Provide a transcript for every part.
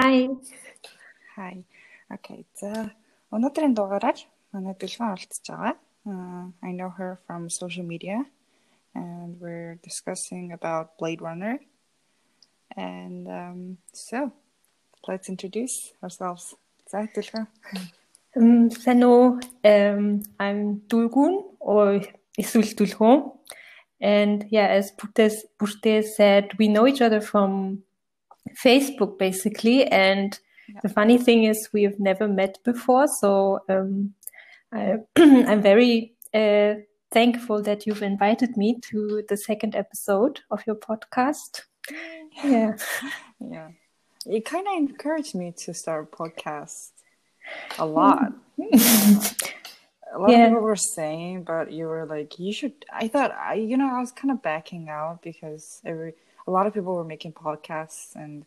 Hi, hi. Okay. За өнөөдрийн дугаараар манай Дэлгэн оролцож байгаа. I know her from social media and we're discussing about Blade Runner. And um, so let's introduce ourselves. За Дэлгэн. Um, hello, um, I'm Dulgoon or Isul Dulhom. And yeah, as Burte, Burte said, we know each other from Facebook basically. And Yeah. the funny thing is, we have never met before. So um, I, I'm very uh, thankful that you've invited me to the second episode of your podcast. Yeah. Yeah. It kind of encouraged me to start a podcast a lot. a lot Yeah. of people were saying, but you were like, you should. I thought, I, you know, I was kind of backing out because every a lot of people were making podcasts, and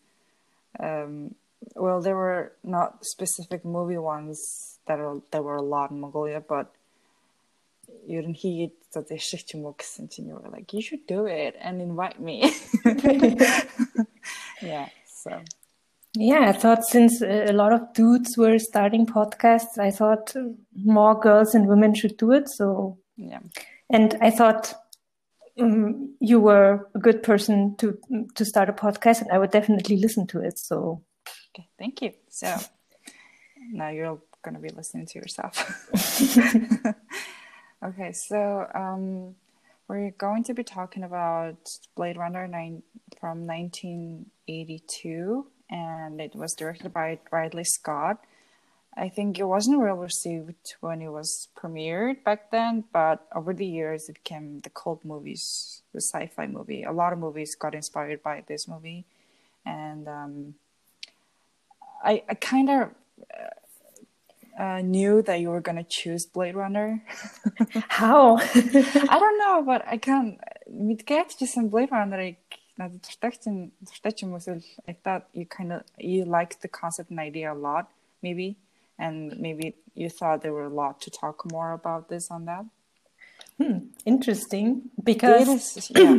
um, well, there were not specific movie ones that are there were a lot in Mongolia, but you didn't hear that they shift you and you were like, you should do it and invite me. yeah. So Yeah, I thought since a lot of dudes were starting podcasts, I thought more girls and women should do it. So, yeah. and I thought um, you were a good person to to start a podcast, and I would definitely listen to it. So, Okay, thank you. So now you're going to be listening to yourself. okay, so um, we're going to be talking about Blade Runner nine, from 1982, and it was directed by Ridley Scott. I think it wasn't well received when it was premiered back then, but over the years it became the cult movies, the sci-fi movie. A lot of movies got inspired by this movie, and um, I, I kind of uh, knew that you were gonna choose Blade Runner. how? I don't know, but I can't. Мэдгээд ч гэсэн Blade Runner-ыг надад дуртай чинь дуртай ч юм уу эсвэл I thought you kind of you liked the concept and idea a lot, maybe, and maybe you thought there were a lot to talk more about this on that. Interesting, It because is, yeah,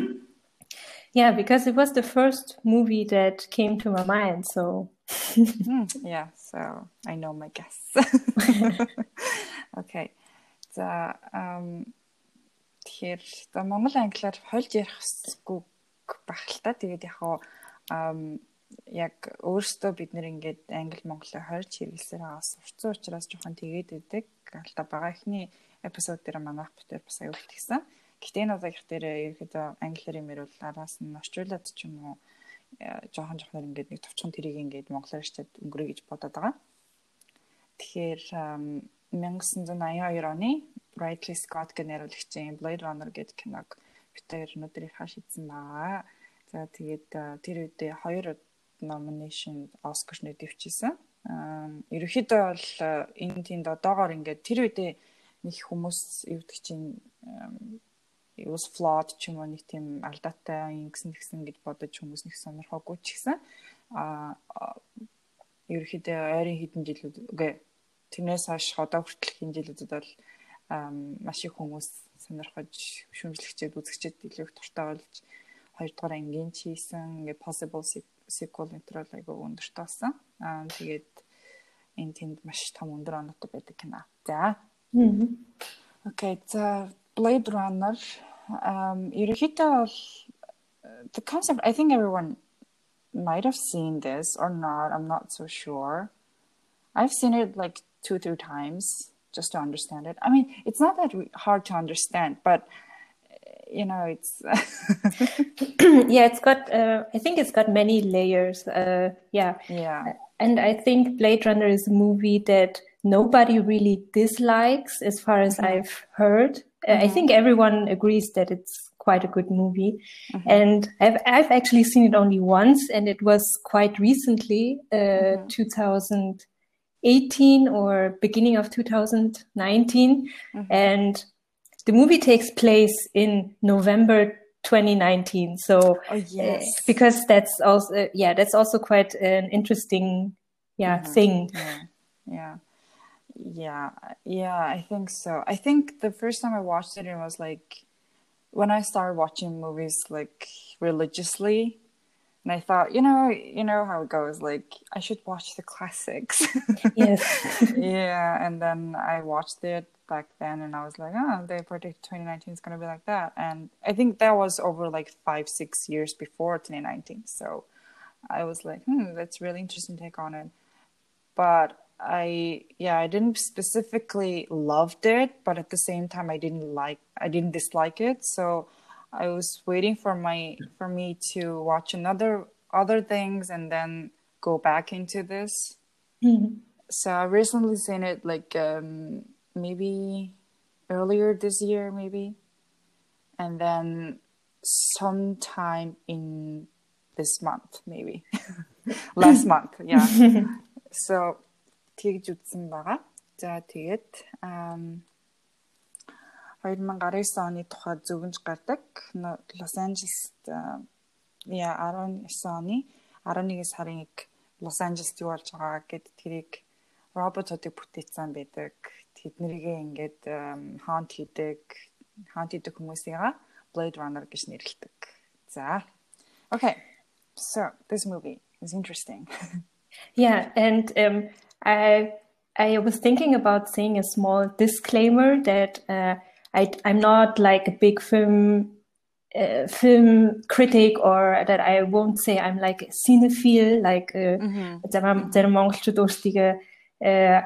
yeah, because it was the first movie that came to my mind. So, Hmm, yeah. So I know my guess. okay. За um тэгэхээр за Монгол англиар хольж ярихсгүй байх л та. Тэгээд яг хаа um яг өөрөөсөө бид нэр ингээд англи монголоор хольж хэрэглэсээр байгаас урцсан учраас жоохон тэгээд өгдөг. Алта байгаа ихний эпизод дээр манайх бүтээр бас аюул тэгсэн. Гэтэ энэ удаагийнх дээр ерөөхдөө англиар юм ярил араас нь орчуулад ч юм уу э, жоохон жоохноор ингээд нэг товчхон тэрийг ингээд монголоор шийдээд өнгөрөө гэж бодоод байгаа. Тэгэхээр ам, 1982 оны Ridley Scott гэх найруулагчийн Blade Runner гэдэг киног битээр өнөөдөр ихаа шийдсэн байгаа. За тэгээд а, тэр үедээ хоёр nomination Oscar-ны дэвчээсэн. Аа ерөнхийдөө бол а, энэ тийнд одоогоор ингээд тэр үедээ нэг хүмүүс юу гэдэг чинь was flawed ч юм уу нэг тийм алдаатай ингэсэн тэгсэн гэж бодож хүмүүс нэг сонирхоогүй ч гэсэн а ерөөхдөө ойрын хэдэн жилүүд үгүй тэрнээс хойш одоо хүртэл хэн жилүүдэд бол маш их хүмүүс сонирхож шүүмжлэгчэд үзэгчэд илүү их дуртай болж хоёрдугаар ангийн ч хийсэн ингээ possible se- sequel нэтер бол айгүй өндөртэй болсон аа тэгээд энэ тэнд маш том өндөр оноотой байдаг кино за Окей, за Blade Runner um ерөнхийдөө бол uh, the concept I think everyone might have seen this or not, I'm not so sure. I've seen it like two three times just to understand it. I mean, it's not that re- hard to understand, but uh, you know, it's yeah, it's got. Uh, I think it's got many layers. Uh, yeah, yeah. and I think Blade Runner is a movie that nobody really dislikes, as far as I've heard. Uh, I think everyone agrees that it's quite a good movie, and I've I've actually seen it only once, and it was quite recently, uh, 2018 or beginning of 2019, and the movie takes place in November 2019. So Oh yes. uh, because that's also yeah that's also quite an interesting yeah thing Yeah. Yeah. Yeah. Yeah, I think so. I think the first time I watched it, it was like when I started watching movies like religiously. And I thought, you know, you know how it goes. Like, I should watch the classics. Yes. yeah, and then I watched it back then, and I was like, oh, they predict 2019 is gonna be like that. And I think that was over like five, six years before 2019. So I was like, hmm, that's really interesting take on it. But I, yeah, I didn't specifically loved it, but at the same time, I didn't like, I didn't dislike it. So I was waiting for my for me to watch another other things and then go back into this. Mm-hmm. So I recently seen it like um, maybe earlier this year, maybe, and then sometime in this month, maybe last month, yeah. so 되게 좋습니다. 자, 되게 2019 оны тухай зөвгөнж гардаг. Лос Анжелест яа 19 оны 11 сарын 1 Лос Анжелест юу болж байгаа гэд тэрийг роботуудыг бүтээсэн байдаг. Тэднэрийгээ ингээд хаант хийдэг, хаант хийдэг хүмүүсийга Blade Runner гэж нэрлэдэг. За. Okay. So, this movie is interesting. yeah, and um I I was thinking about saying a small disclaimer that uh, I, I'm not like a big film uh, film critic or that I won't say I'm like a cinephile like зарим монголчууд өөрсдийгөө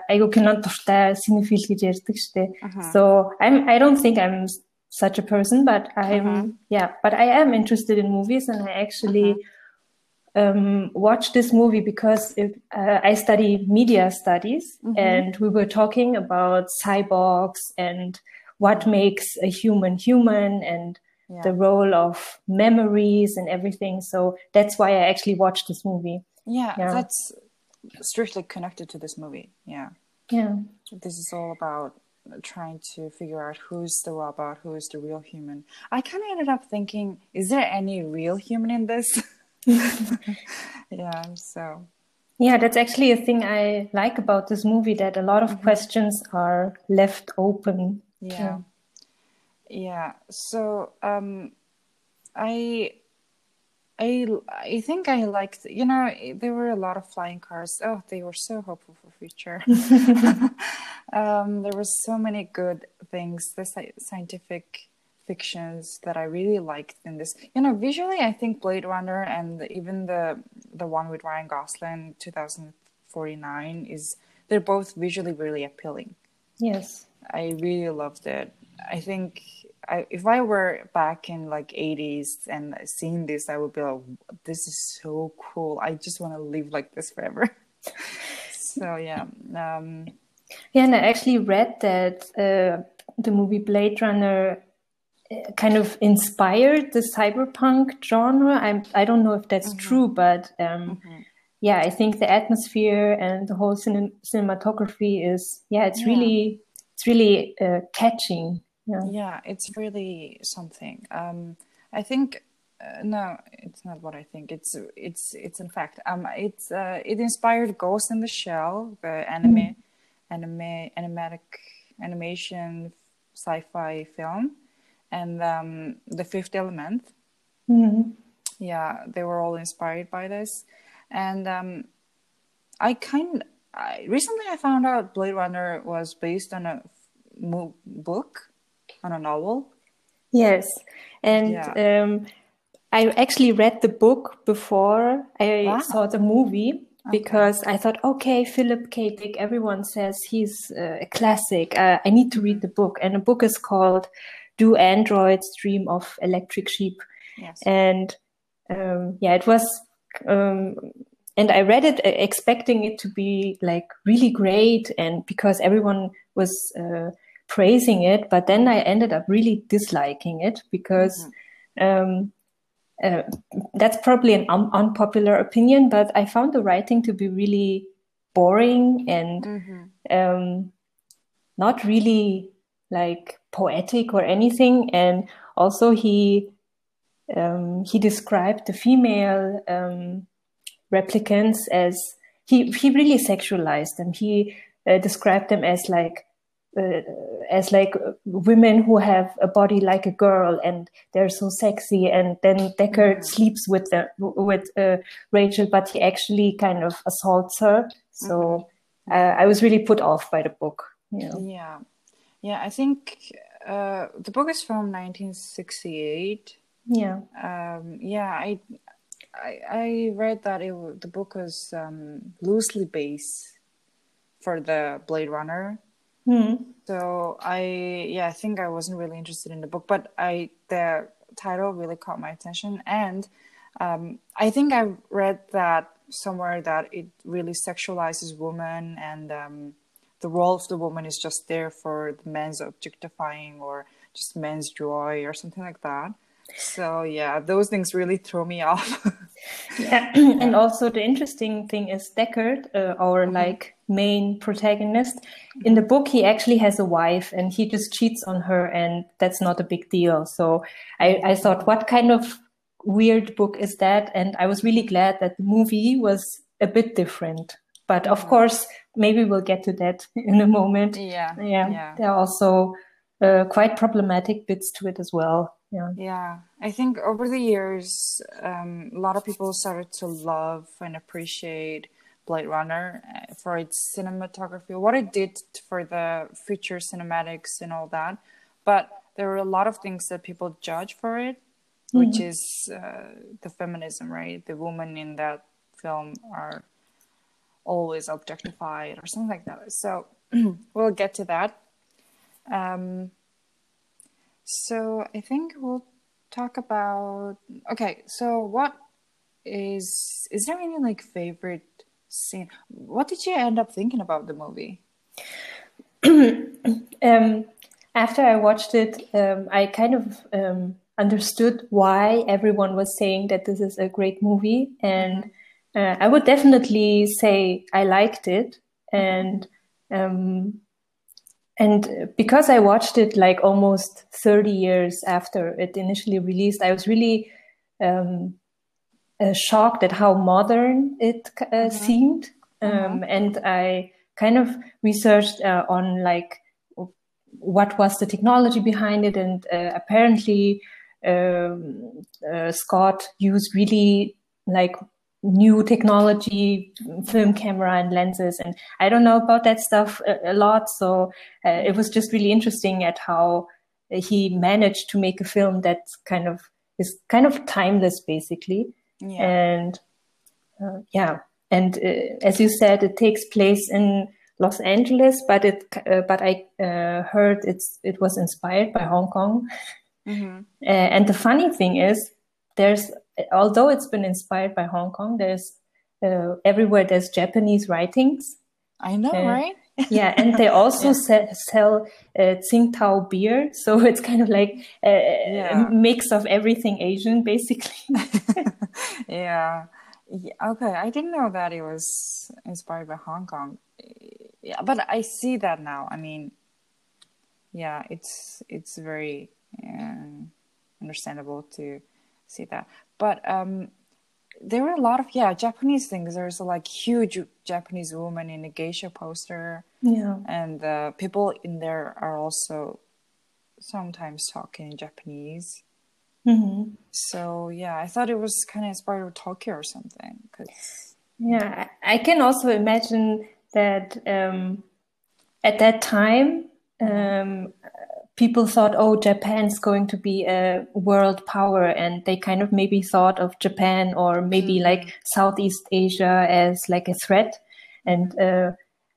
айгуу кинонд дуртай cinephile гэж ярьдаг штэ. So I'm I don't think I'm such a person but I'm uh-huh. yeah but I am interested in movies and I actually uh-huh. um, watched this movie because it, uh, I study media studies mm-hmm. and we were talking about cyborgs and what makes a human human and yeah. the role of memories and everything. So that's why I actually watched this movie. Yeah, yeah, that's strictly connected to this movie. Yeah. Yeah. This is all about trying to figure out who's the robot, who is the real human. I kind of ended up thinking, is there any real human in this? yeah, so. Yeah, that's actually a thing I like about this movie that a lot of mm-hmm. questions are left open yeah yeah so um i I I think I liked you know there were a lot of flying cars. Oh, they were so hopeful for future. um, there were so many good things, the scientific fictions that I really liked in this. You know, visually, I think Blade Runner and even the the one with Ryan Gosling, 2049, is they're both visually really appealing. Yes. I really loved it. I think I, if I were back in like 80s and seeing this, I would be like, this is so cool. I just want to live like this forever. so yeah. Um, yeah, and I actually read that uh, the movie Blade Runner uh, kind of inspired the cyberpunk genre. I'm, I don't know if that's mm-hmm. true, but um, mm-hmm. yeah, I think the atmosphere and the whole cin- cinematography is, yeah, it's yeah. really it's really uh, catching. Yeah. yeah, it's really something. Um, I think uh, no, it's not what I think. It's it's it's in fact um it's uh, it inspired Ghost in the Shell, the anime, mm. anime animatic animation sci-fi film, and um, the Fifth Element. Mm-hmm. Yeah, they were all inspired by this, and um, I kind I, recently I found out Blade Runner was based on a mo- book, on a novel. Yes, and yeah. um, I actually read the book before I wow. saw the movie because okay. I thought, okay, Philip K. Dick, everyone says he's uh, a classic. Uh, I need to read the book, and the book is called "Do Androids Dream of Electric Sheep?" Yes. And um, yeah, it was um, and I read it uh, expecting it to be like really great, and because everyone was uh, praising it, but then I ended up really disliking it because mm-hmm. um, uh, that's probably an un- unpopular opinion, but I found the writing to be really boring and mm-hmm. um, not really like poetic or anything, and also he um, he described the female um, replicants as he he really sexualized them. He uh, described them as like uh, as like women who have a body like a girl and they're so sexy and then Deckard mm. sleeps with the with uh, Rachel but he actually kind of assaults her so mm-hmm. uh, I was really put off by the book you know? yeah yeah I think uh, the book is from 1968 yeah um, yeah I, I I read that it the book was um, loosely based for the Blade Runner Mm. So I yeah I think I wasn't really interested in the book, but I the title really caught my attention, and um, I think I read that somewhere that it really sexualizes women and um, the role of the woman is just there for the men's objectifying or just men's joy or something like that. So yeah, those things really throw me off. yeah, and also the interesting thing is Deckard, uh, our mm-hmm. like main protagonist. In the book, he actually has a wife, and he just cheats on her, and that's not a big deal. So I, I thought, what kind of weird book is that? And I was really glad that the movie was a bit different. But of mm-hmm. course, maybe we'll get to that in a moment. Yeah, yeah. yeah. There are also uh, quite problematic bits to it as well yeah. Yeah. I think over the years um, a lot of people started to love and appreciate blade runner uh, for its cinematography what it did for the future cinematics and all that. But there were a lot of things that people judge for it mm-hmm. which is uh, the feminism right? The women in that film are always objectified or something like that. So we'll get to that. Um, so I think we'll talk about. Okay, so what is is there any like favorite scene? What did you end up thinking about the movie? um, after I watched it, um, I kind of um, understood why everyone was saying that this is a great movie, and uh, I would definitely say I liked it, and um, and because I watched it like almost 30 years after it initially released, I was really um, uh, shocked at how modern it uh, mm-hmm. seemed. Um, mm-hmm. And I kind of researched uh, on like what was the technology behind it. And uh, apparently, um, uh, Scott used really like new technology, film camera and lenses. And I don't know about that stuff a, a lot. So uh, it was just really interesting at how he managed to make a film that's kind of is kind of timeless, basically. Yeah. And uh, yeah. And uh, as you said, it takes place in Los Angeles, but it, uh, but I uh, heard it's, it was inspired by Hong Kong. Mm-hmm. Uh, and the funny thing is, there's although it's been inspired by Hong Kong, there's uh, everywhere there's Japanese writings. I know, uh, right? yeah, and they also yeah. sell, sell uh, Tsingtao beer, so it's kind of like a, yeah. a mix of everything Asian, basically. yeah. yeah. Okay, I didn't know that it was inspired by Hong Kong. Yeah, but I see that now. I mean, yeah, it's it's very uh, understandable to see that. But um, there were a lot of yeah Japanese things. There's a like huge Japanese woman in a geisha poster. Yeah, and uh, people in there are also sometimes talking in Japanese. Mm-hmm. So yeah, I thought it was kind of inspired with Tokyo or something. Cause yeah, I can also imagine that um, at that time um, people thought, oh, Japan's going to be a world power, and they kind of maybe thought of Japan or maybe mm-hmm. like Southeast Asia as like a threat. And uh,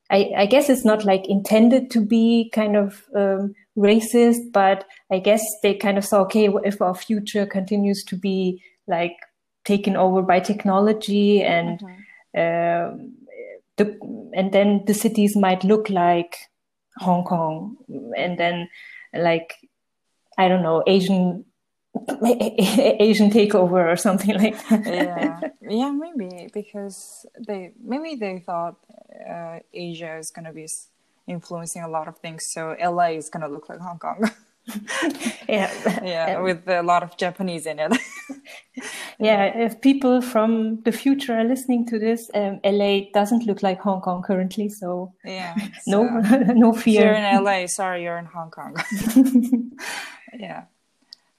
I, I, guess it's not like intended to be kind of um, racist, but I guess they kind of saw, okay, if our future continues to be like taken over by technology and mm-hmm. uh, the, and then the cities might look like Hong Kong, and then like I don't know Asian Asian takeover or something like that. yeah, yeah, maybe because they maybe they thought uh, Asia is gonna be influencing a lot of things, so LA is gonna look like Hong Kong. yeah, yeah, with a lot of Japanese in it. yeah, if people from the future are listening to this, um, LA doesn't look like Hong Kong currently, so yeah, no, no fear. You're in LA. Sorry, you're in Hong Kong. yeah.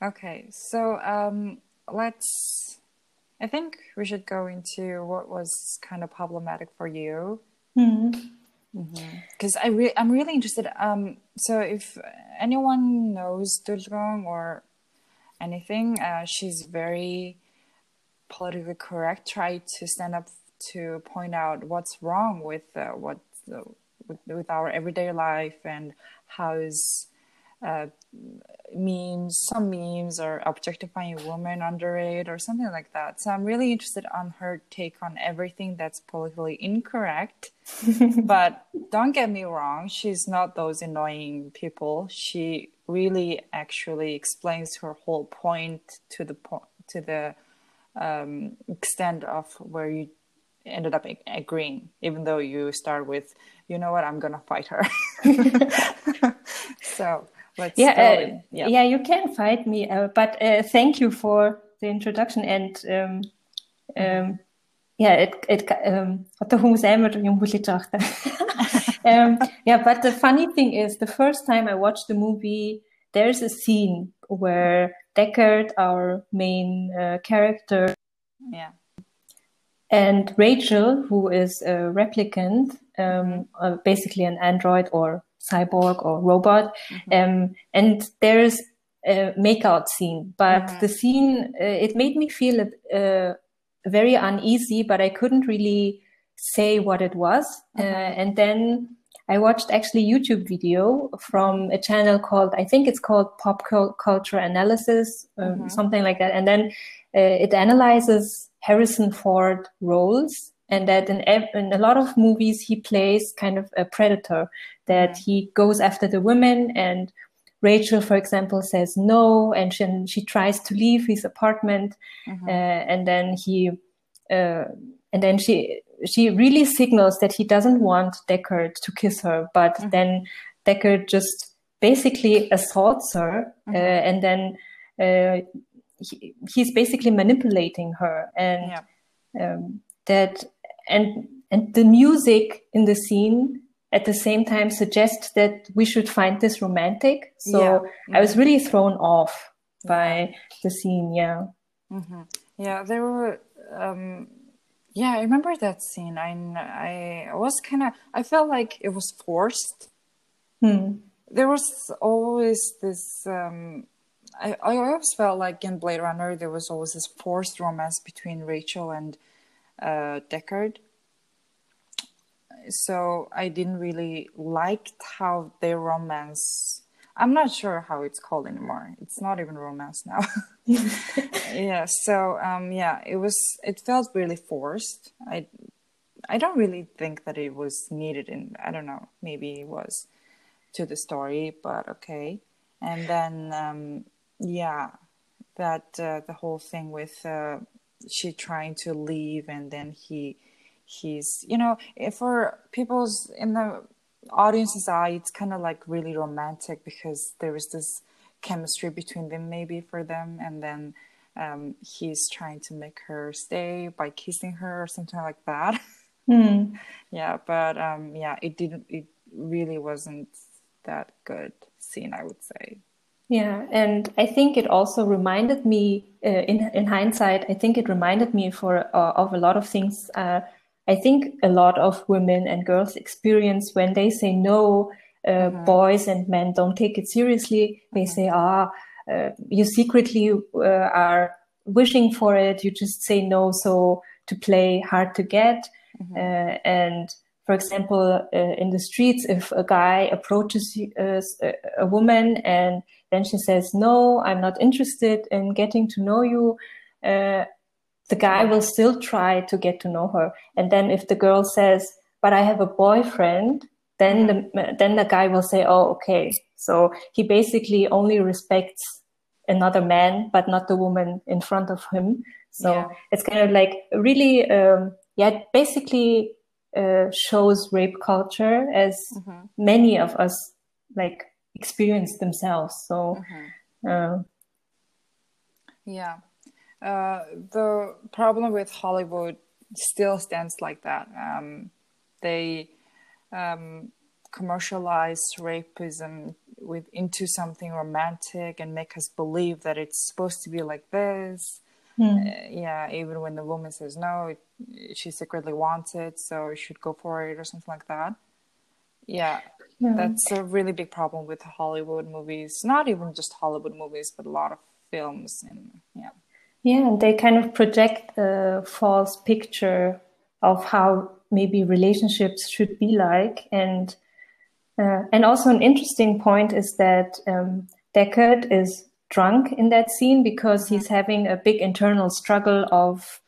Okay, so um, let's. I think we should go into what was kind of problematic for you. Mm-hmm because mm-hmm. I re- I'm really interested. Um, so if anyone knows Dulgoon or anything, uh, she's very politically correct. Try to stand up to point out what's wrong with uh, what uh, with, with our everyday life and how is uh, memes, some memes are objectifying women under it or something like that. So I'm really interested on her take on everything that's politically incorrect. but don't get me wrong, she's not those annoying people. She really actually explains her whole point to the point to the um, extent of where you ended up agreeing, even though you start with, you know what, I'm gonna fight her. so Yeah, uh, yeah, yeah, you can fight me, uh, but uh, thank you for the introduction and um, um, yeah, it it um, um, yeah, but the funny thing is, the first time I watched the movie, there's a scene where Deckard, our main uh, character, yeah, and Rachel, who is a replicant, um, uh, basically an android or cyborg or robot. Mm-hmm. Um, and there's a makeout scene, but mm-hmm. the scene, uh, it made me feel uh, very uneasy, but I couldn't really say what it was. Uh, mm-hmm. and then I watched actually YouTube video from a channel called, I think it's called Pop Culture Analysis, um, mm-hmm. something like that. And then uh, it analyzes Harrison Ford roles and that in, in a lot of movies he plays kind of a predator that he goes after the women and Rachel, for example, says no, and she, she tries to leave his apartment, mm-hmm. uh, and then he, uh, and then she, she really signals that he doesn't want Deckard to kiss her, but mm-hmm. then Deckard just basically assaults her, uh, mm-hmm. uh, and then uh, he, he's basically manipulating her, and yeah. um, that and and the music in the scene at the same time suggests that we should find this romantic. So yeah. I was really thrown off by the scene. Yeah. Mm-hmm. Yeah, there were. Um, yeah, I remember that scene. I I was kind of. I felt like it was forced. Hmm. There was always this. Um, I I always felt like in Blade Runner there was always this forced romance between Rachel and uh, Deckard. So I didn't really like how their romance. I'm not sure how it's called anymore. It's not even romance now. yeah. So um, yeah, it was. It felt really forced. I I don't really think that it was needed. In I don't know. Maybe it was to the story, but okay. And then um, yeah, that uh, the whole thing with uh, she trying to leave and then he he's you know for people's in the audience's eye it's kind of like really romantic because there is this chemistry between them maybe for them and then um, he's trying to make her stay by kissing her or something like that mm. yeah but um, yeah it didn't it really wasn't that good scene i would say yeah, and I think it also reminded me, uh, in in hindsight, I think it reminded me for uh, of a lot of things. Uh, I think a lot of women and girls experience when they say no. Uh, mm-hmm. Boys and men don't take it seriously. They mm-hmm. say, "Ah, uh, you secretly uh, are wishing for it. You just say no, so to play hard to get." Mm-hmm. and for example, in the streets, if a guy approaches a woman and then she says, No, I'm not interested in getting to know you. Uh, the guy will still try to get to know her. And then if the girl says, But I have a boyfriend, then the, then the guy will say, Oh, okay. So he basically only respects another man, but not the woman in front of him. So yeah. it's kind of like really, um, yeah, basically uh, shows rape culture as mm-hmm. many of us like experience themselves. So, mm-hmm. uh, yeah. uh, the problem with Hollywood still stands like that. Um, they um, commercialize rapism with into something romantic and make us believe that it's supposed to be like this. Mm. Uh, yeah, even when the woman says no, it, she secretly wants it, so she should go for it or something like that. Yeah, yeah, that's a really big problem with Hollywood movies. Not even just Hollywood movies, but a lot of films and yeah. Yeah, and they kind of project a false picture of how maybe relationships should be like, and uh, and also an interesting point is that um, Deckard is drunk in that scene because he's mm-hmm. having a big internal struggle of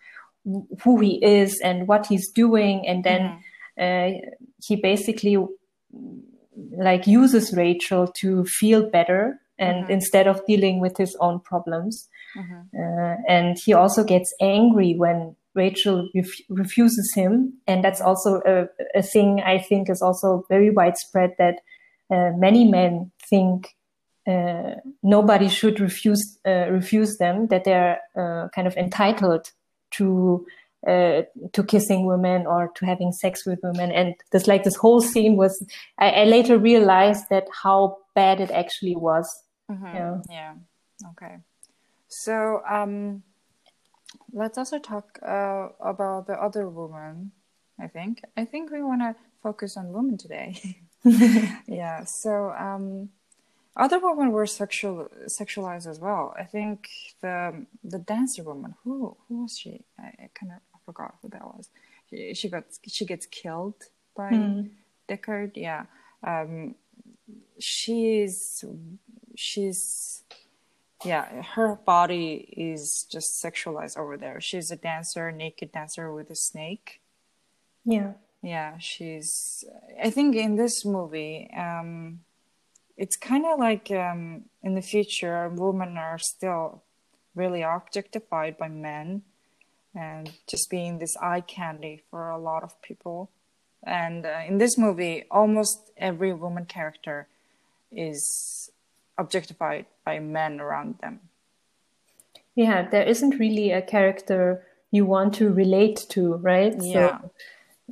who he is and what he's doing, and then mm-hmm. uh, he basically like uses Rachel to feel better and mm-hmm. instead of dealing with his own problems. Mm-hmm. Uh, and he also gets angry when Rachel ref- refuses him. And that's also a, a, thing I think is also very widespread that uh, many men think uh, nobody should refuse uh, refuse them, that they're uh, kind of entitled to uh, to kissing women or to having sex with women. And this like this whole scene was. I, I later realized that how bad it actually was. Mm-hmm. Yeah. Yeah. Okay. So um, let's also talk uh, about the other woman. I think. I think we want to focus on women today. yeah. So um, other women were sexual sexualized as well. I think the the dancer woman. Who who was she? I, I kind of forgot who that was. She, she got she gets killed by mm. Deckard. Yeah. Um, she's she's yeah her body is just sexualized over there she's a dancer naked dancer with a snake yeah yeah she's i think in this movie um it's kind of like um in the future women are still really objectified by men and just being this eye candy for a lot of people. And uh, in this movie, almost every woman character is objectified by men around them. Yeah, there isn't really a character you want to relate to, right? Yeah.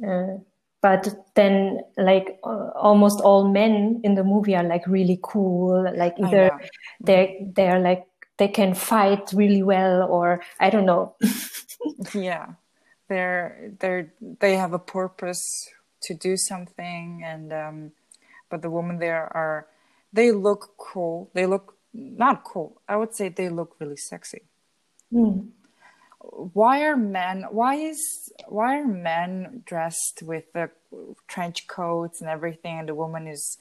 So, uh, but then, like uh, almost all men in the movie are like really cool. Like either they're they're like they can fight really well, or I don't know. yeah. They're they're they have a purpose to do something and um but the women there are they look cool. They look not cool. I would say they look really sexy. Mm. why are men why is why are men dressed with the trench coats and everything and the woman is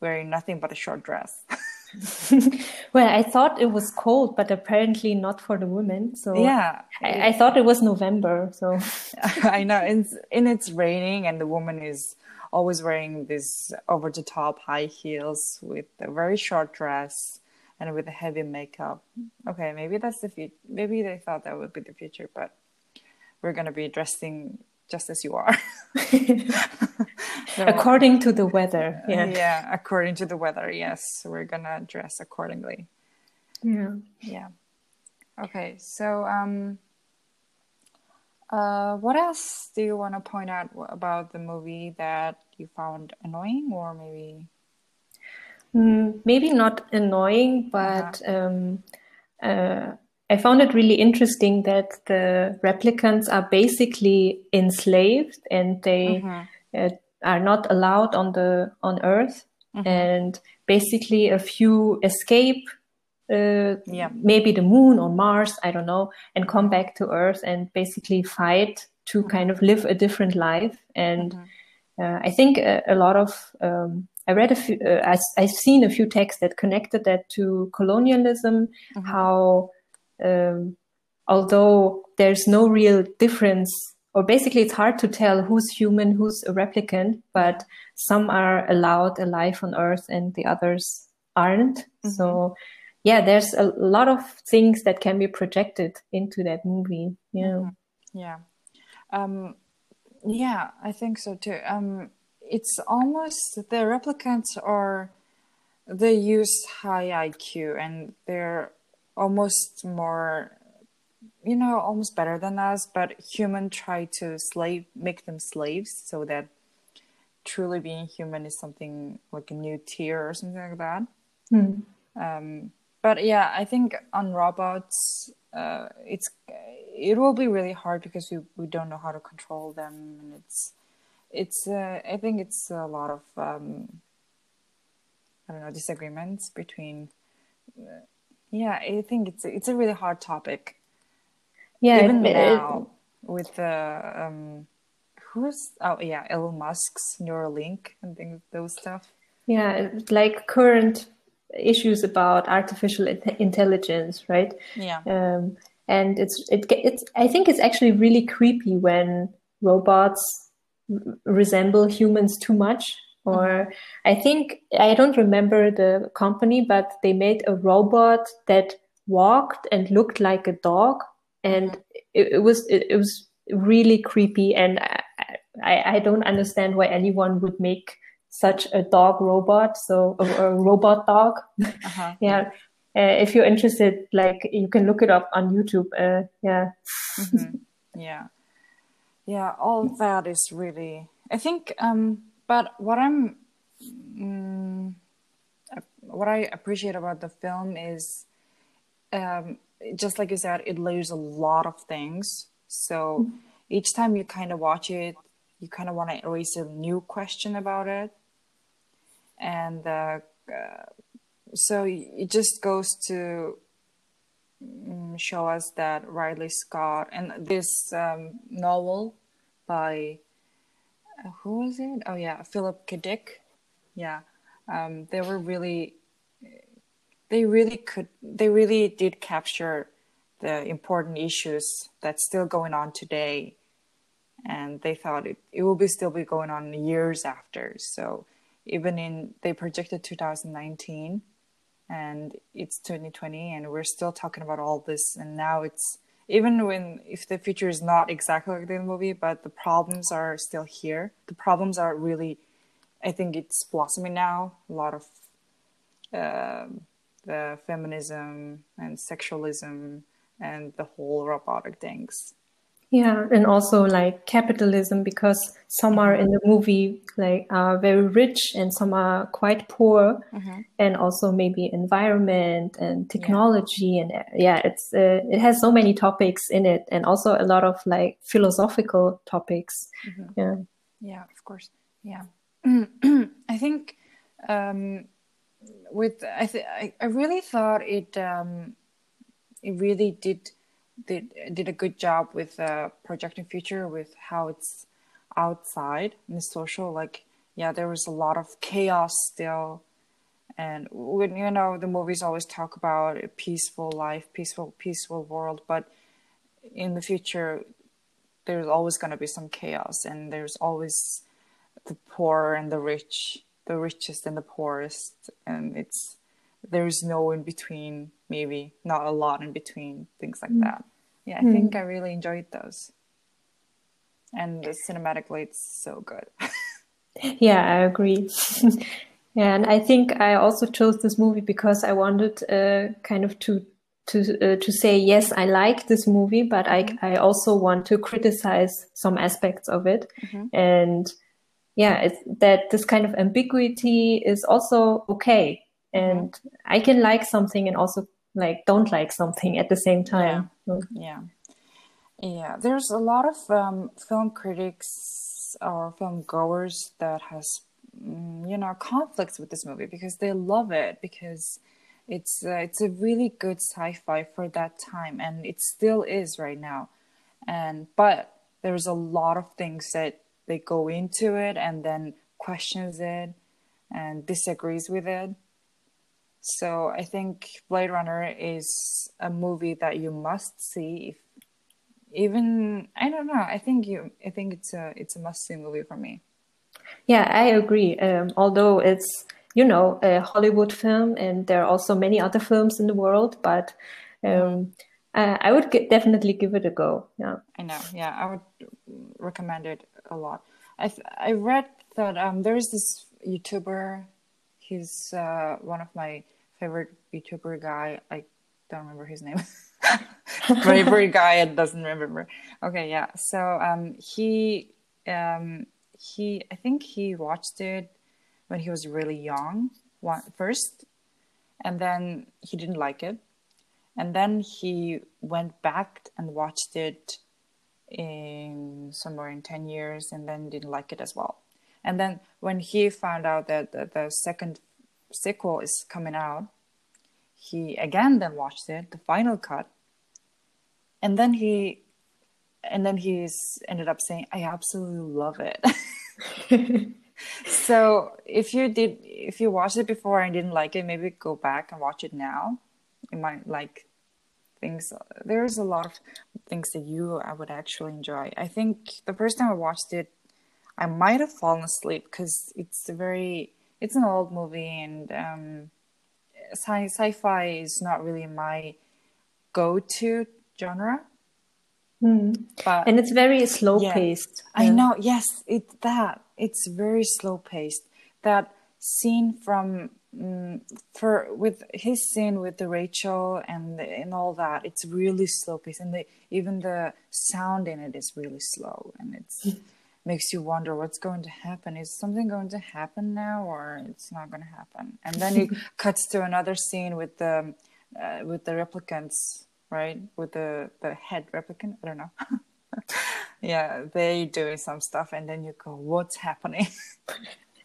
wearing nothing but a short dress well, I thought it was cold, but apparently not for the women. So yeah, I, I thought it was November. So I know, and, and it's raining, and the woman is always wearing these over the top high heels with a very short dress and with a heavy makeup. Okay, maybe that's the future. Maybe they thought that would be the future, but we're gonna be dressing just as you are. according to the weather. Yeah. Yeah, according to the weather. Yes, we're gonna dress accordingly. Yeah. Yeah. Okay, so um, uh, what else do you want to point out about the movie that you found annoying, or maybe? Mm, maybe not annoying, but uh-huh. um, uh, I found it really interesting that the replicants are basically enslaved and they mm-hmm. uh, are not allowed on the on Earth, mm-hmm. and basically a few escape. Uh, yeah. maybe the moon or Mars, I don't know, and come back to Earth and basically fight to mm-hmm. kind of live a different life. And mm-hmm. uh, I think a, a lot of um, I read a few, uh, I, I've seen a few texts that connected that to colonialism, mm-hmm. how um, although there's no real difference or basically it's hard to tell who's human who's a replicant but some are allowed a life on earth and the others aren't mm-hmm. so yeah there's a lot of things that can be projected into that movie yeah mm-hmm. yeah um, yeah i think so too um, it's almost the replicants are they use high iq and they're almost more you know almost better than us, but human try to slave make them slaves so that truly being human is something like a new tier or something like that. Hmm. Um, but yeah, I think on robots, uh, it's it will be really hard because we, we don't know how to control them, and it's it's uh, I think it's a lot of um, I don't know disagreements between. Uh, yeah, I think it's it's a really hard topic. Yeah, even it- now with the um, who's oh yeah Elon Musk's Neuralink and things those stuff. Yeah, like current issues about artificial intelligence, right? Yeah. Um, and it's it it's I think it's actually really creepy when robots r- resemble humans too much. Or I think I don't remember the company, but they made a robot that walked and looked like a dog, and it, it was it, it was really creepy. And I, I I don't understand why anyone would make such a dog robot, so a, a robot dog. Uh-huh. yeah. Uh, if you're interested, like you can look it up on YouTube. Uh, yeah. Mhm. yeah yeah all that is really i think um but what i'm mm, what i appreciate about the film is um just like you said it layers a lot of things. So each time you kind of watch it you kind of want to raise a new question about it. And uh, uh, so it just goes to mm, show us that Ridley Scott and this um, novel by who was it? Oh yeah, Philip K. Yeah, um, they were really, they really could, they really did capture the important issues that's still going on today, and they thought it it will be still be going on years after. So even in they projected 2019 and it's 2020 and we're still talking about all this and now it's even when if the future is not exactly like the movie but the problems are still here. The problems are really i think it's blossoming now. A lot of um the feminism and sexualism and the whole robotic things Yeah, and also like capitalism because some are in the movie like are very rich and some are quite poor, and also maybe environment and technology and uh, yeah, it's uh, it has so many topics in it and also a lot of like philosophical topics. Yeah. Yeah, of course. Yeah, I think um, with I, th- I I really thought it um, it really did did did a good job with uh, projecting future with how it's outside in the social. Like, yeah, there was a lot of chaos still, and when you know the movies always talk about a peaceful life, peaceful peaceful world, but in the future there's always going to be some chaos and there's always the poor and the rich the richest and the poorest and it's there's no in between maybe not a lot in between things like that. Yeah i think i really enjoyed those. And the cinematically it's so good. Yeah, I agree. yeah, and I think I also chose this movie because I wanted uh, kind of to to uh, to say yes, I like this movie, but I I also want to criticize some aspects of it, and yeah, it's, that this kind of ambiguity is also okay, and I can like something and also like don't like something at the same time. So, yeah. Yeah. There's a lot of um, film critics or film goers that has mm, you know conflicts with this movie because they love it because it's uh, it's a really good sci-fi for that time and it still is right now. And but there's a lot of things that they go into it and then questions it and disagrees with it so i think blade runner is a movie that you must see if even I don't know. I think you. I think it's a it's a must see movie for me. Yeah, I agree. Um, although it's, you know, a Hollywood film and there are also many other films in the world, but um, I, I would g definitely give it a go. Yeah. I know. Yeah, I would recommend it a lot. I th- I read that um there's this YouTuber. He's uh, one of my favorite YouTuber guy. I don't remember his name. bravery guy i doesn't remember. Okay, yeah. So um, he um, he I think he watched it when he was really young one, first, and then he didn't like it, and then he went back and watched it in somewhere in 10 years and then didn't like it as well and then when he found out that the, the second sequel is coming out he again then watched it the final cut. And then he and then he's ended up saying i absolutely love it. So if you did if you watched it before and didn't like it maybe go back and watch it now. You might like things there's a lot of things that you i would actually enjoy. I think the first time i watched it i might have fallen asleep because it's a very it's an old movie and um sci- sci-fi is not really my go-to genre Hmm. but And it's very slow Yeah. paced. I know. Yes, it's that it's very slow paced. That scene from mm for with his scene with the Rachel and the, and all that. It's really slow paced, and the even the sound in it is really slow, and it's makes you wonder what's going to happen. Is something going to happen now, or it's not going to happen? And then it cuts to another scene with the uh, with the replicants, right? With the the head replicant. I don't know. yeah, they doing some stuff, and then you go, "What's happening?"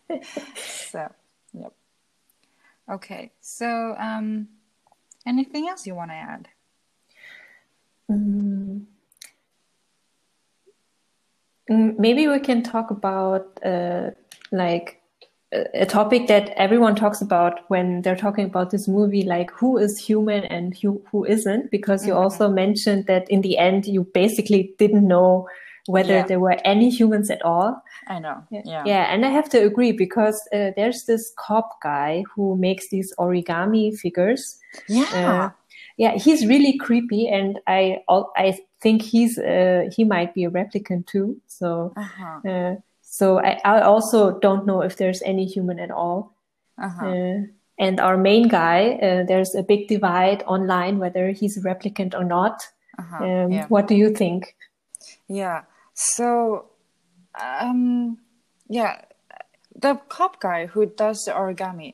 so, yep. Okay, so um, anything else you want to add? Mm, Mm, Maybe we can talk about uh, like a topic that everyone talks about when they're talking about this movie, like who is human and who, who isn't, because you also mentioned that in the end you basically didn't know whether Yeah. there were any humans at all. I know. Yeah. Yeah, and I have to agree because uh, there's this cop guy who makes these origami figures. Yeah. Uh, yeah, he's really creepy, and I I think he's uh, he might be a replicant too. So uh-huh. uh, so I, I also don't know if there's any human at all. Uh-huh. Uh, and our main guy, uh, there's a big divide online whether he's a replicant or not. Uh-huh. Um, yeah. What do you think? Yeah. So, um, yeah, the cop guy who does the origami,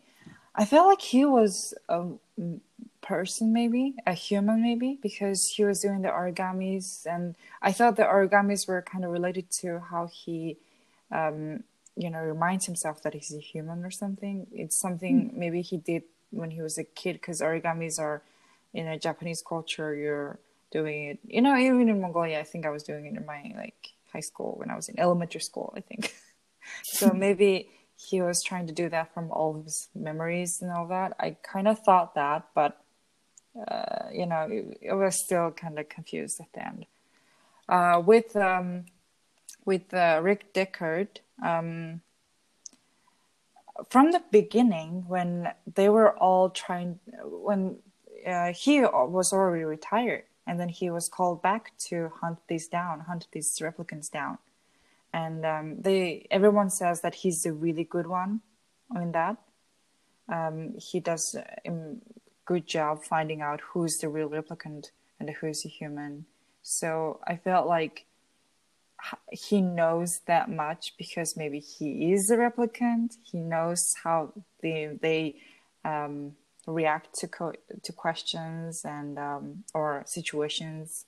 I felt like he was a m- person, maybe a human, maybe because he was doing the origamis, and I thought the origamis were kind of related to how he, um, you know, reminds himself that he's a human or something. It's something maybe he did when he was a kid, because origamis are in a Japanese culture. You're doing it, you know, even in Mongolia. I think I was doing it in my like high school when I was in elementary school. I think so. Maybe he was trying to do that from all of his memories and all that. I kind of thought that, but uh, you know, it, it was still kind of confused at the end. Uh, with um, with uh, Rick Deckard, um, from the beginning, when they were all trying, when uh, he was already retired, and then he was called back to hunt these down, hunt these replicants down, and um, they everyone says that he's a really good one in that. Um, he does a good job finding out who's the real replicant and who's a human. So I felt like he knows that much because maybe he is a replicant. He knows how they they um, react to co- to questions and um, or situations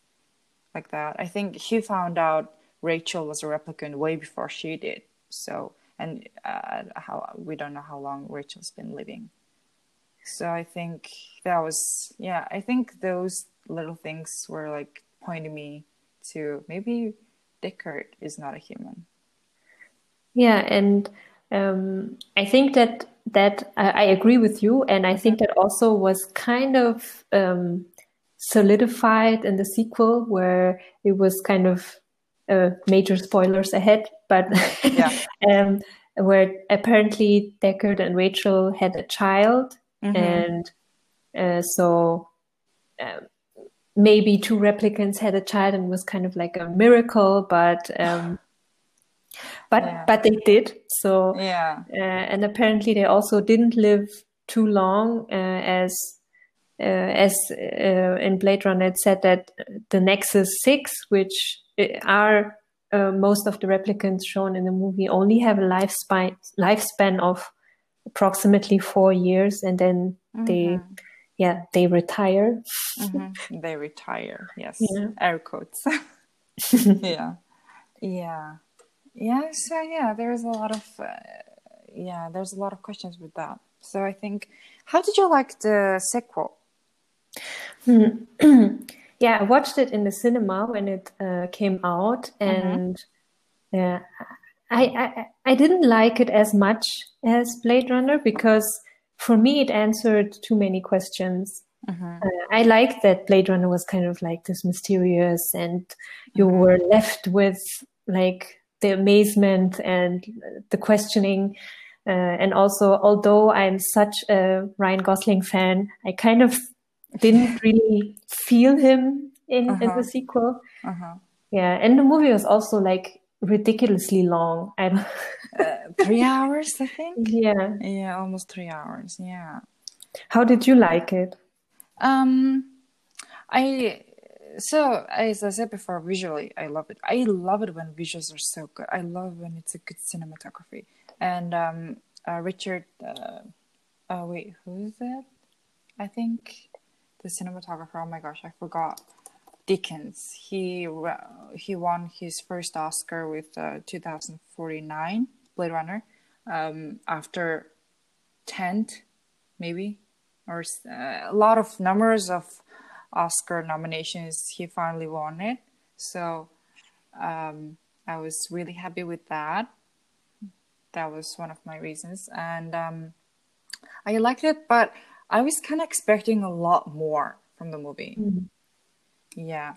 like that. I think he found out Rachel was a replicant way before she did. So and uh, how we don't know how long Rachel's been living. So I think that was yeah. I think those little things were like pointing me to maybe Deckard is not a human. Yeah, and um, I think that that I, I agree with you, and I think that also was kind of um, solidified in the sequel, where it was kind of uh, major spoilers ahead, but Yeah. um, where apparently Deckard and Rachel had a child, Mhm. and uh, so um, maybe two replicants had a child and was kind of like a miracle, but um, but Yeah. but they did. So Yeah. uh, and apparently they also didn't live too long uh, as uh, as uh, in Blade Runner, it said that the Nexus 6, which uh, are uh, most of the replicants shown in the movie, only have a lifespan, lifespan of approximately four years and then mm-hmm. they yeah they retire mm-hmm. they retire yes yeah. air quotes yeah yeah yeah so yeah there's a lot of uh, yeah there's a lot of questions with that so i think how did you like the sequel yeah, I watched it in the cinema when it uh, came out, mm-hmm. and mm-hmm. I, I I didn't like it as much as Blade Runner because for me it answered too many questions. Mm-hmm. Uh, I liked that Blade Runner was kind of like this mysterious, and you mm-hmm. were left with like the amazement and the questioning. Uh, and also, although I'm such a Ryan Gosling fan, I kind of didn't really feel him in, uh-huh. in the uh-huh. sequel. Uh-huh. Yeah, and the movie was also like ridiculously long. I don't. uh, three hours, I think. Yeah. Yeah, almost three hours. Yeah. How did you like it? Um, I so as I said before, visually I love it. I love it when visuals are so good. I love when it's a good cinematography. And um, uh, Richard, uh, uh, wait, who is that? I think the cinematographer. Oh my gosh, I forgot. Deakins. He he won his first Oscar with uh, 2049 Blade Runner um, after Tenet, maybe, or uh, a lot of numbers of Oscar nominations. He finally won it, so um, I was really happy with that. That was one of my reasons, and um, I liked it, but I was kind of expecting a lot more from the movie. Mm-hmm. Yeah.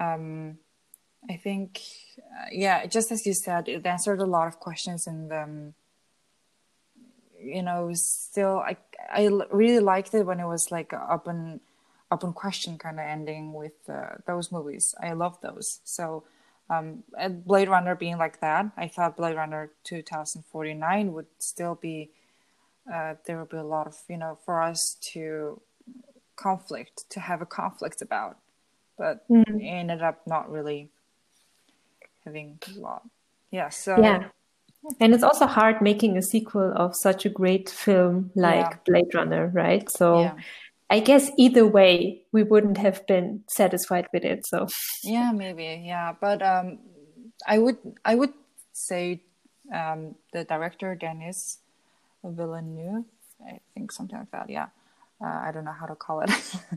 Um, I think, uh, yeah, just as you said, it answered a lot of questions, and um, you know, still, I I really liked it when it was like open open question kind of ending with uh, those movies. I love those. So, um, Blade Runner being like that, I thought Blade Runner 2049 would still be uh, there will be a lot of you know for us to conflict to have a conflict about but mm. it ended up not really having a lot yeah so yeah and it's also hard making a sequel of such a great film like yeah. blade runner right so yeah. i guess either way we wouldn't have been satisfied with it so yeah maybe yeah but um i would i would say um the director denis Villeneuve, I think something like that. Yeah, uh, I don't know how to call it.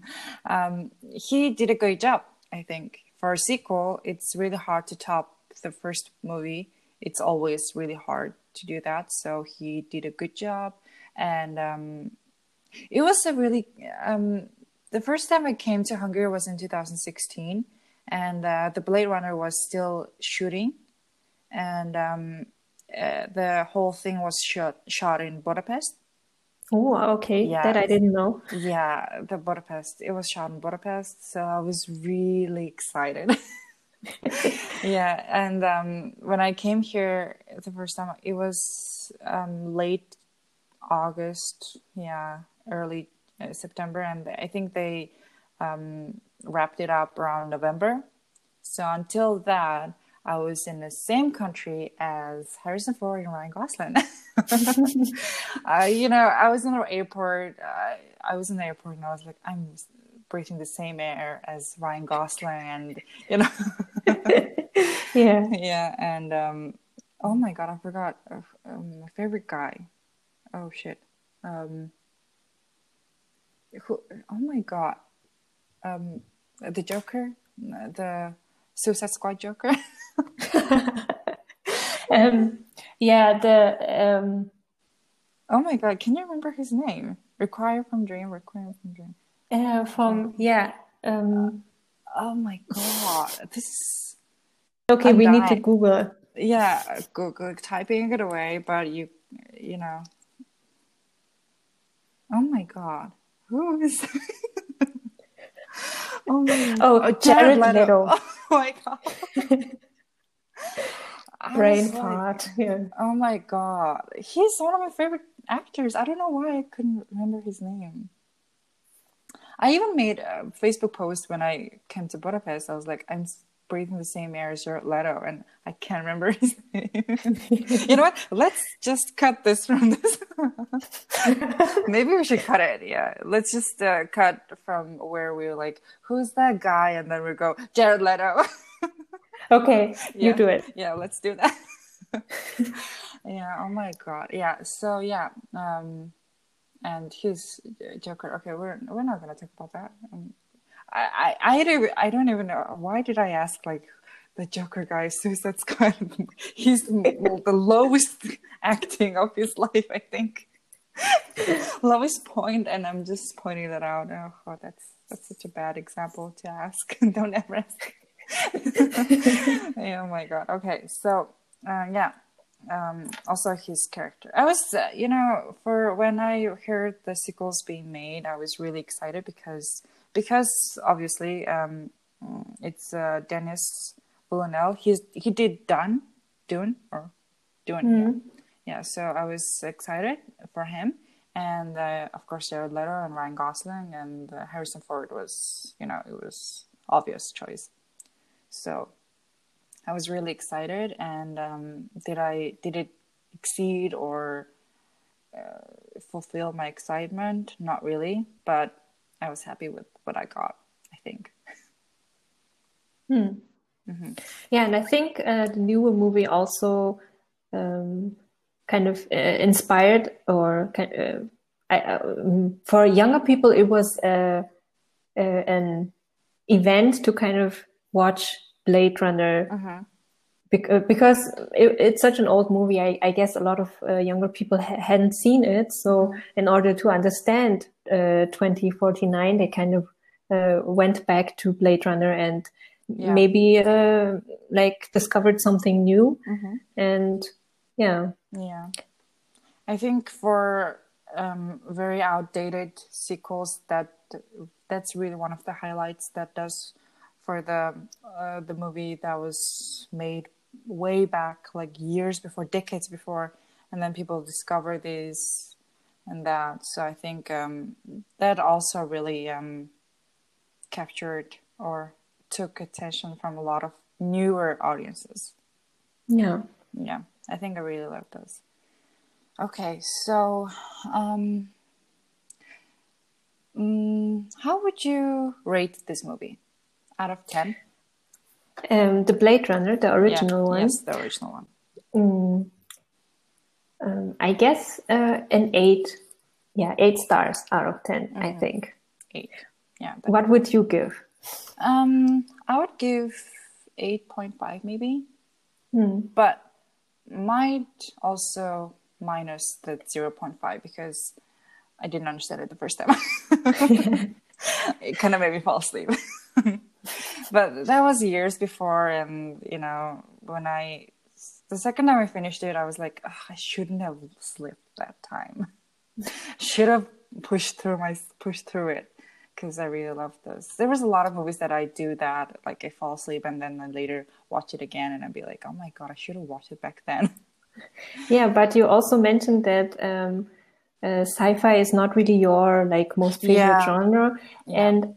um, he did a great job. I think for a sequel, it's really hard to top the first movie. It's always really hard to do that. So he did a good job, and um, it was a really um, the first time I came to Hungary was in 2016, and uh, the Blade Runner was still shooting, and um, uh, the whole thing was shot shot in Budapest. Oh, okay. Yeah, that I didn't know. Yeah, the Budapest. It was shot in Budapest, so I was really excited. yeah, and um, when I came here the first time, it was um, late August. Yeah, early uh, September, and I think they um, wrapped it up around November. So until that, I was in the same country as Harrison Ford and Ryan Gosling. uh, you know, I was in the airport. Uh, I was in the airport and I was like, I'm breathing the same air as Ryan Gosling, and you know, yeah, yeah, and um, oh my god, I forgot uh, um, my favorite guy. Oh shit, um, who? Oh my god, um, the Joker, the Suicide Squad Joker. um, yeah, the. Um... Oh my god! Can you remember his name? Requiem for a Dream. Requiem for a Dream. Uh, from yeah. Um... oh my god! This is. Okay, I'm we dying. need to Google. Yeah, Google typing it away, but you, you know. Oh my god! Who is? oh, oh, oh, Jared, Jared Leto. Leto. Oh my god. brain fart. Like, yeah. Oh my god, he's one of my favorite actors. I don't know why I couldn't remember his name. I even made a Facebook post when I came to Budapest. I was like, I'm breathing the same air as Jared Leto, and I can't remember his name. you know what? Let's just cut this from this. Maybe we should cut it. Yeah, let's just uh, cut from where we are like, "Who's that guy?" and then we go, "Jared Leto." okay, yeah. you do it. Yeah, let's do that. yeah. Oh my god. Yeah. So yeah. Um, and his Joker. Okay, we're we're not gonna talk about that. Um, I, I, I don't, I don't even know why did I ask like the Joker guy Suicide Squad. He's the lowest acting of his life, I think. lowest point, and I'm just pointing that out. Oh, oh, that's that's such a bad example to ask. don't ever ask. oh my god. Okay, so uh, yeah. Um, also his character. I was, uh, you know, for when I heard the sequels being made, I was really excited because because obviously um, it's uh, Denis Villeneuve. He's he did Dune, Dune or Dune. Mm-hmm. Yeah. yeah. So I was excited for him, and uh, of course Jared Leto and Ryan Gosling and uh, Harrison Ford was you know it was obvious choice. So I was really excited, and um, did I did it exceed or uh, fulfill my excitement? Not really, but I was happy with what I got. I think. Hmm. Mm-hmm. Yeah, and I think uh, the newer movie also um, kind of uh, inspired or uh, I, uh, for younger people, it was uh, uh, an event to kind of watch Blade Runner. Uh-huh. Because it, it's such an old movie, I, I guess a lot of younger people ha- hadn't seen it. So, mm-hmm. in order to understand 2049, they kind of uh, went back to Blade Runner and yeah. maybe uh, like discovered something new. Mm-hmm. And yeah, yeah, I think for um, very outdated sequels, that that's really one of the highlights that does for the uh, the movie that was made way back, like years before, decades before, and then people discover this and that. So I think um, that also really um, captured or took attention from a lot of newer audiences. Yeah. Yeah. I think I really love those. Okay, so um, um how would you rate this movie out of 10? Um, the Blade Runner, the original yeah, one. Yes, the original one. Mm, um, I guess uh, an eight. Yeah, eight stars out of 10 mm-hmm. I think. Eight yeah. What would you give? Um, I would give eight point five maybe, hmm. but might also minus the zero point five because I didn't understand it the first time. it kind of made me fall asleep. but that was years before, and you know when I the second time I finished it, I was like, I shouldn't have slept that time. Should have pushed through my pushed through it because I really love those. There was a lot of movies that I do that, like I fall asleep and then I later watch it again and I'd be like, oh my god, I should have watched it back then. Yeah, but you also mentioned that um, uh, sci-fi is not really your like most favorite yeah. genre, yeah. and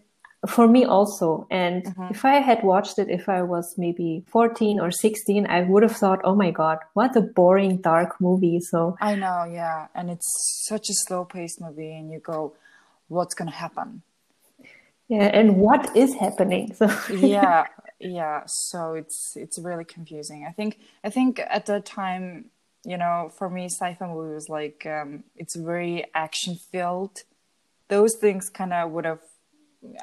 for me also. And mm-hmm. if I had watched it, if I was maybe fourteen or sixteen, I would have thought, oh my god, what a boring dark movie. So I know, yeah, and it's such a slow-paced movie, and you go, what's gonna happen? yeah and what is happening so yeah yeah so it's it's really confusing i think i think at the time you know for me sci-fi movie was like um it's very action filled those things kind of would have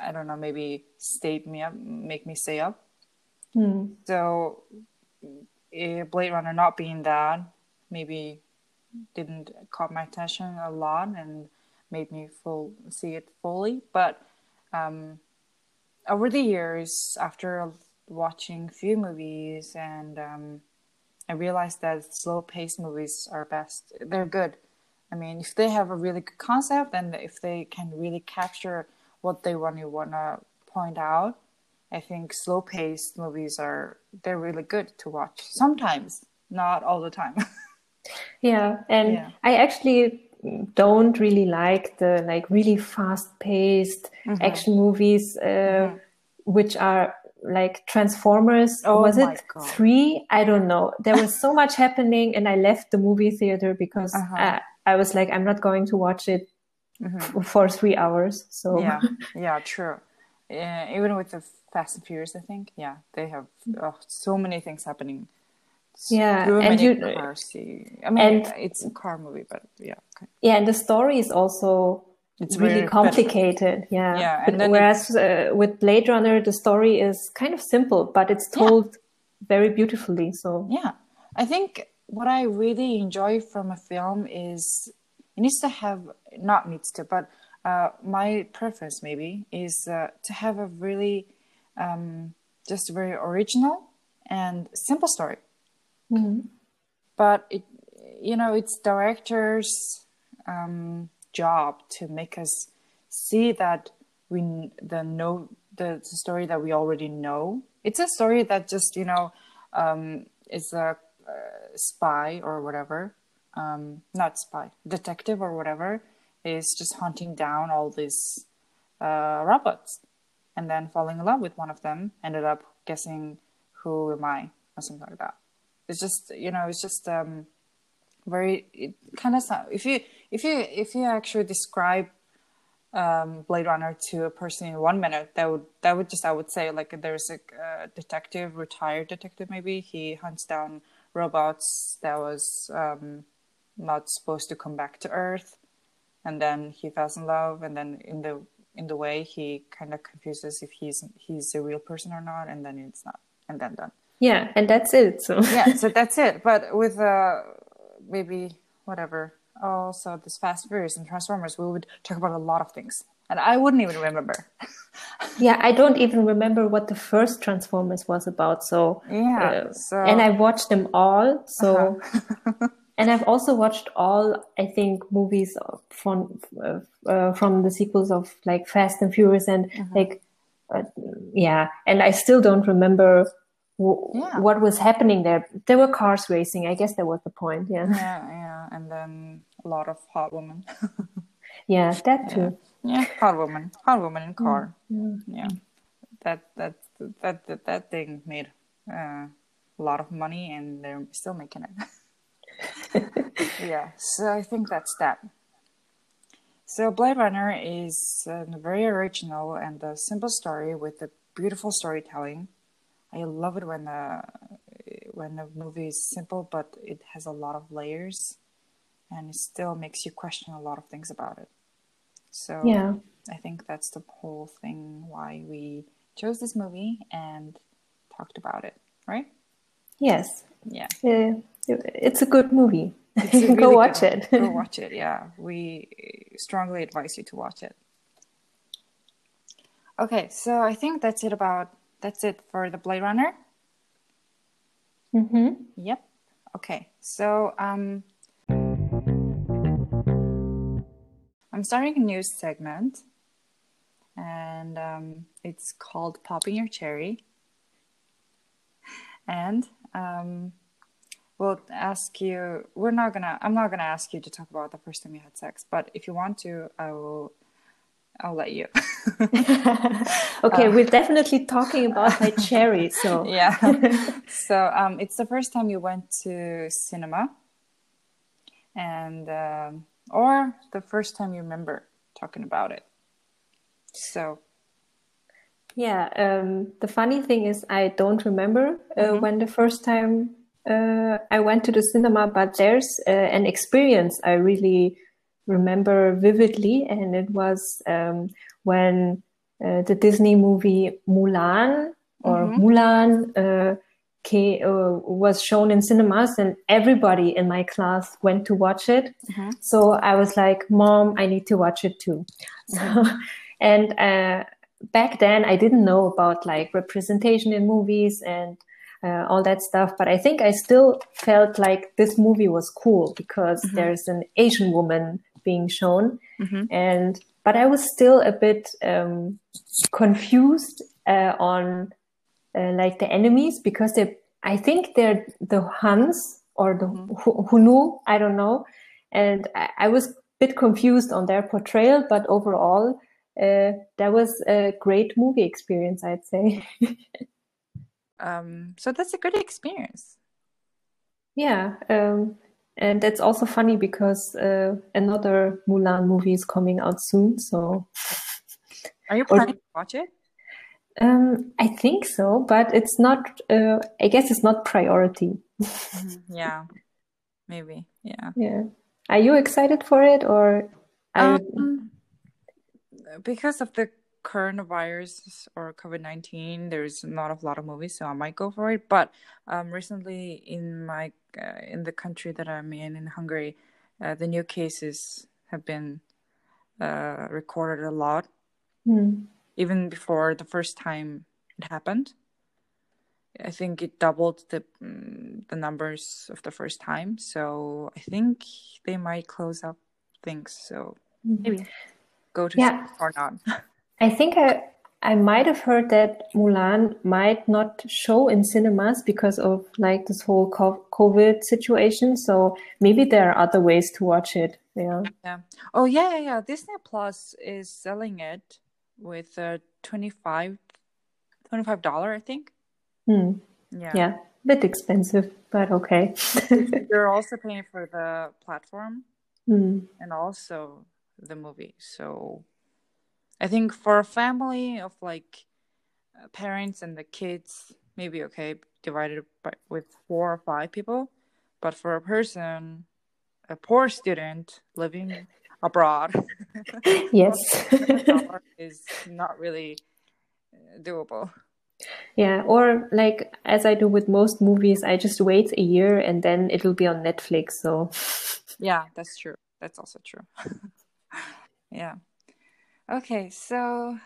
i don't know maybe stayed me up make me stay up mm. so uh, blade runner not being that maybe didn't caught my attention a lot and made me full see it fully but um, over the years, after watching a few movies, and um, I realized that slow-paced movies are best. They're good. I mean, if they have a really good concept and if they can really capture what they want to want to point out, I think slow-paced movies are they're really good to watch. Sometimes, not all the time. yeah, and yeah. I actually don't really like the like really fast paced Mhm. action movies, uh, Mhm. which are like Transformers. Oh was it God. three? I don't know. There was so much happening, and I left the movie theater because Uh-huh. I, I was like, I'm not going to watch it Mhm. for three hours. So yeah yeah true uh, even with the fast and furious i think yeah they have oh, so many things happening Yeah, and you- cars i mean and- it's a car movie but yeah okay. yeah, and the story is also it's really complicated. Yeah. Yeah, But and whereas uh, with Blade Runner, the story is kind of simple, but it's Yeah. told very beautifully. So Yeah, I think what I really enjoy from a film is it needs to have not needs to, but uh, my preference maybe is uh, to have a really um, just very original and simple story. Mhm. But it, you know, it's director's um, job to make us see that we the know the, the story that we already know. It's a story that just you know um, is a uh, spy or whatever, um, not spy, detective or whatever, is just hunting down all these uh, robots, and then falling in love with one of them. Ended up guessing who am I or something like that. It's just you know it's just um, very it kind of if you if you if you actually describe um, Blade Runner to a person in one minute, that would that would just I would say like there's a uh, detective, retired detective maybe. He hunts down robots that was um, not supposed to come back to Earth, and then he falls in love, and then in the in the way he kind of confuses if he's he's a real person or not, and then it's not, and then done. yeah, and that's it. So Yeah, so that's it. But with uh, maybe whatever. Also, this Fast Furious and Transformers, we would talk about a lot of things, and I wouldn't even remember. yeah, I don't even remember what the first Transformers was about. So Yeah, uh, so and I've watched them all. So Uh-huh. and I've also watched all I think movies from uh, from the sequels of like Fast and Furious and Uh-huh. like uh, yeah, and I still don't remember. W- Yeah. What was happening there? There were cars racing. I guess that was the point. Yeah, yeah, yeah, and then a lot of hot women. yeah, that too. yeah, hot woman, hot woman in car. Mm. Yeah, that that that that, that thing made uh, a lot of money, and they're still making it. yeah, so I think that's that. So Blade Runner is a very original and a simple story with a beautiful storytelling. I love it when the when the movie is simple, but it has a lot of layers, and it still makes you question a lot of things about it. So Yeah. I think that's the whole thing why we chose this movie and talked about it, right? Yes, Yeah. uh, it's a good movie. It's can go watch good it. Go watch it. Yeah, we strongly advise you to watch it. Okay, so I think that's it about that's it for the Blade Runner. hmm Yep. Okay, so um, I'm starting a new segment, and um, it's called "Popping Your Cherry." And um, we'll ask you. We're not gonna. I'm not gonna ask you to talk about the first time you had sex, but if you want to, I will. I'll let you. okay, we're definitely talking about my cherry. So yeah. so um, it's the first time you went to cinema, and um, or the first time you remember talking about it. So Yeah, um, the funny thing is, I don't remember uh, when the first time uh, I went to the cinema, but there's uh, an experience I really remember vividly, and it was um, when uh, the Disney movie Mulan or Mulan uh, ca- uh, was shown in cinemas, and everybody in my class went to watch it. So I was like, "Mom, I need to watch it too." So, and uh, back then I didn't know about like representation in movies and uh, all that stuff, but I think I still felt like this movie was cool because there's an Asian woman being shown, and but I was still a bit um, confused uh, on uh, like the enemies because they I think they're the Huns or the Hu- Hunu, I don't know, and I, I was a bit confused on their portrayal, but overall, uh, that was a great movie experience, I'd say. um, so that's a good experience. Yeah, um, and that's also funny because uh, another Mulan movie is coming out soon. So, are you planning or, to watch it? Um, I think so, but it's not. Uh, I guess it's not priority. mm-hmm. Yeah, maybe. Yeah. Yeah. Are you excited for it, or? Um, because of the coronavirus or COVID nineteen, there's not a lot of movies, so I might go for it. But um, recently in my uh, in the country that I'm in, in Hungary, uh, the new cases have been uh, recorded a lot. Mm even before the first time it happened. I think it doubled the mm, the numbers of the first time. So I think they might close up things. So mm-hmm. maybe go to yeah. or not. I think I I might have heard that Mulan might not show in cinemas because of like this whole COVID situation. So maybe there are other ways to watch it. Yeah. Yeah. Oh yeah, yeah, yeah. Disney Plus is selling it with a 25 dollar I think. Mm. Yeah. Yeah, bit expensive, but okay. You're also paying for the platform mm. and also the movie. So I think for a family of like uh, parents and the kids, maybe okay, divided by with four or five people. But for a person, a poor student living abroad. yes. is not really uh, doable. Yeah, or like as I do with most movies, I just wait a year and then it'll be on Netflix. So, yeah, that's true. That's also true. yeah. Okay, so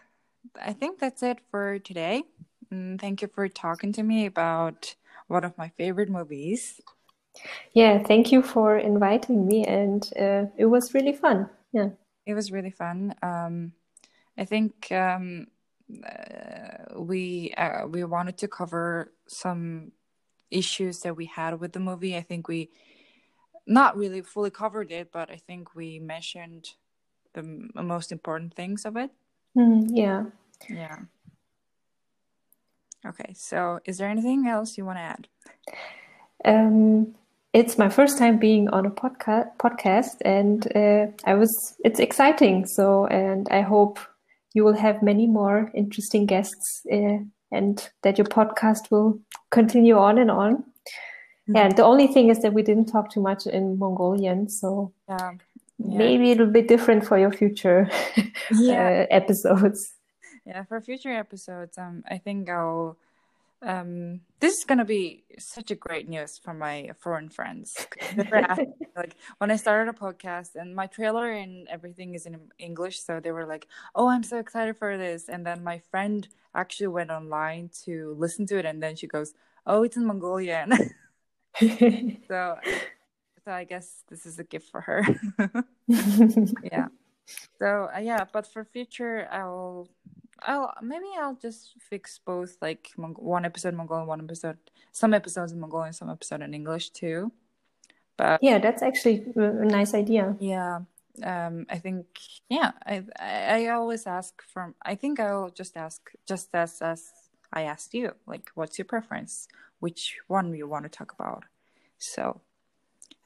I think that's it for today. Mm, thank you for talking to me about one of my favorite movies. Yeah, thank you for inviting me, and uh, it was really fun. Yeah, it was really fun. Um, I think um, uh, we uh, we wanted to cover some issues that we had with the movie. I think we not really fully covered it, but I think we mentioned the most important things of it. Mm, yeah. Yeah. Okay, so is there anything else you want to add? Um, it's my first time being on a podcast podcast and uh, i was it's exciting so and i hope you will have many more interesting guests uh, and that your podcast will continue on and on mm-hmm. and the only thing is that we didn't talk too much in mongolian so yeah. Yeah. maybe it'll be different for your future yeah. uh, episodes yeah for future episodes um i think i'll um, this is gonna be such a great news for my foreign friends. like when I started a podcast and my trailer and everything is in English, so they were like, "Oh, I'm so excited for this!" And then my friend actually went online to listen to it, and then she goes, "Oh, it's in Mongolian." so, so I guess this is a gift for her. yeah. So uh, yeah, but for future, I'll I'll maybe I'll just fix both like one episode Mongolian, one episode some episodes in Mongolian, some episode in English too. But yeah, that's actually a nice idea. Yeah, um, I think yeah, I, I I always ask from. I think I'll just ask just as as I asked you, like, what's your preference? Which one you want to talk about? So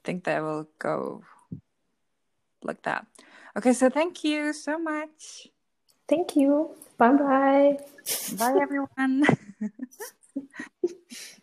think that will go like that. Okay, so thank you so much. Thank you. Bye bye. Bye, everyone.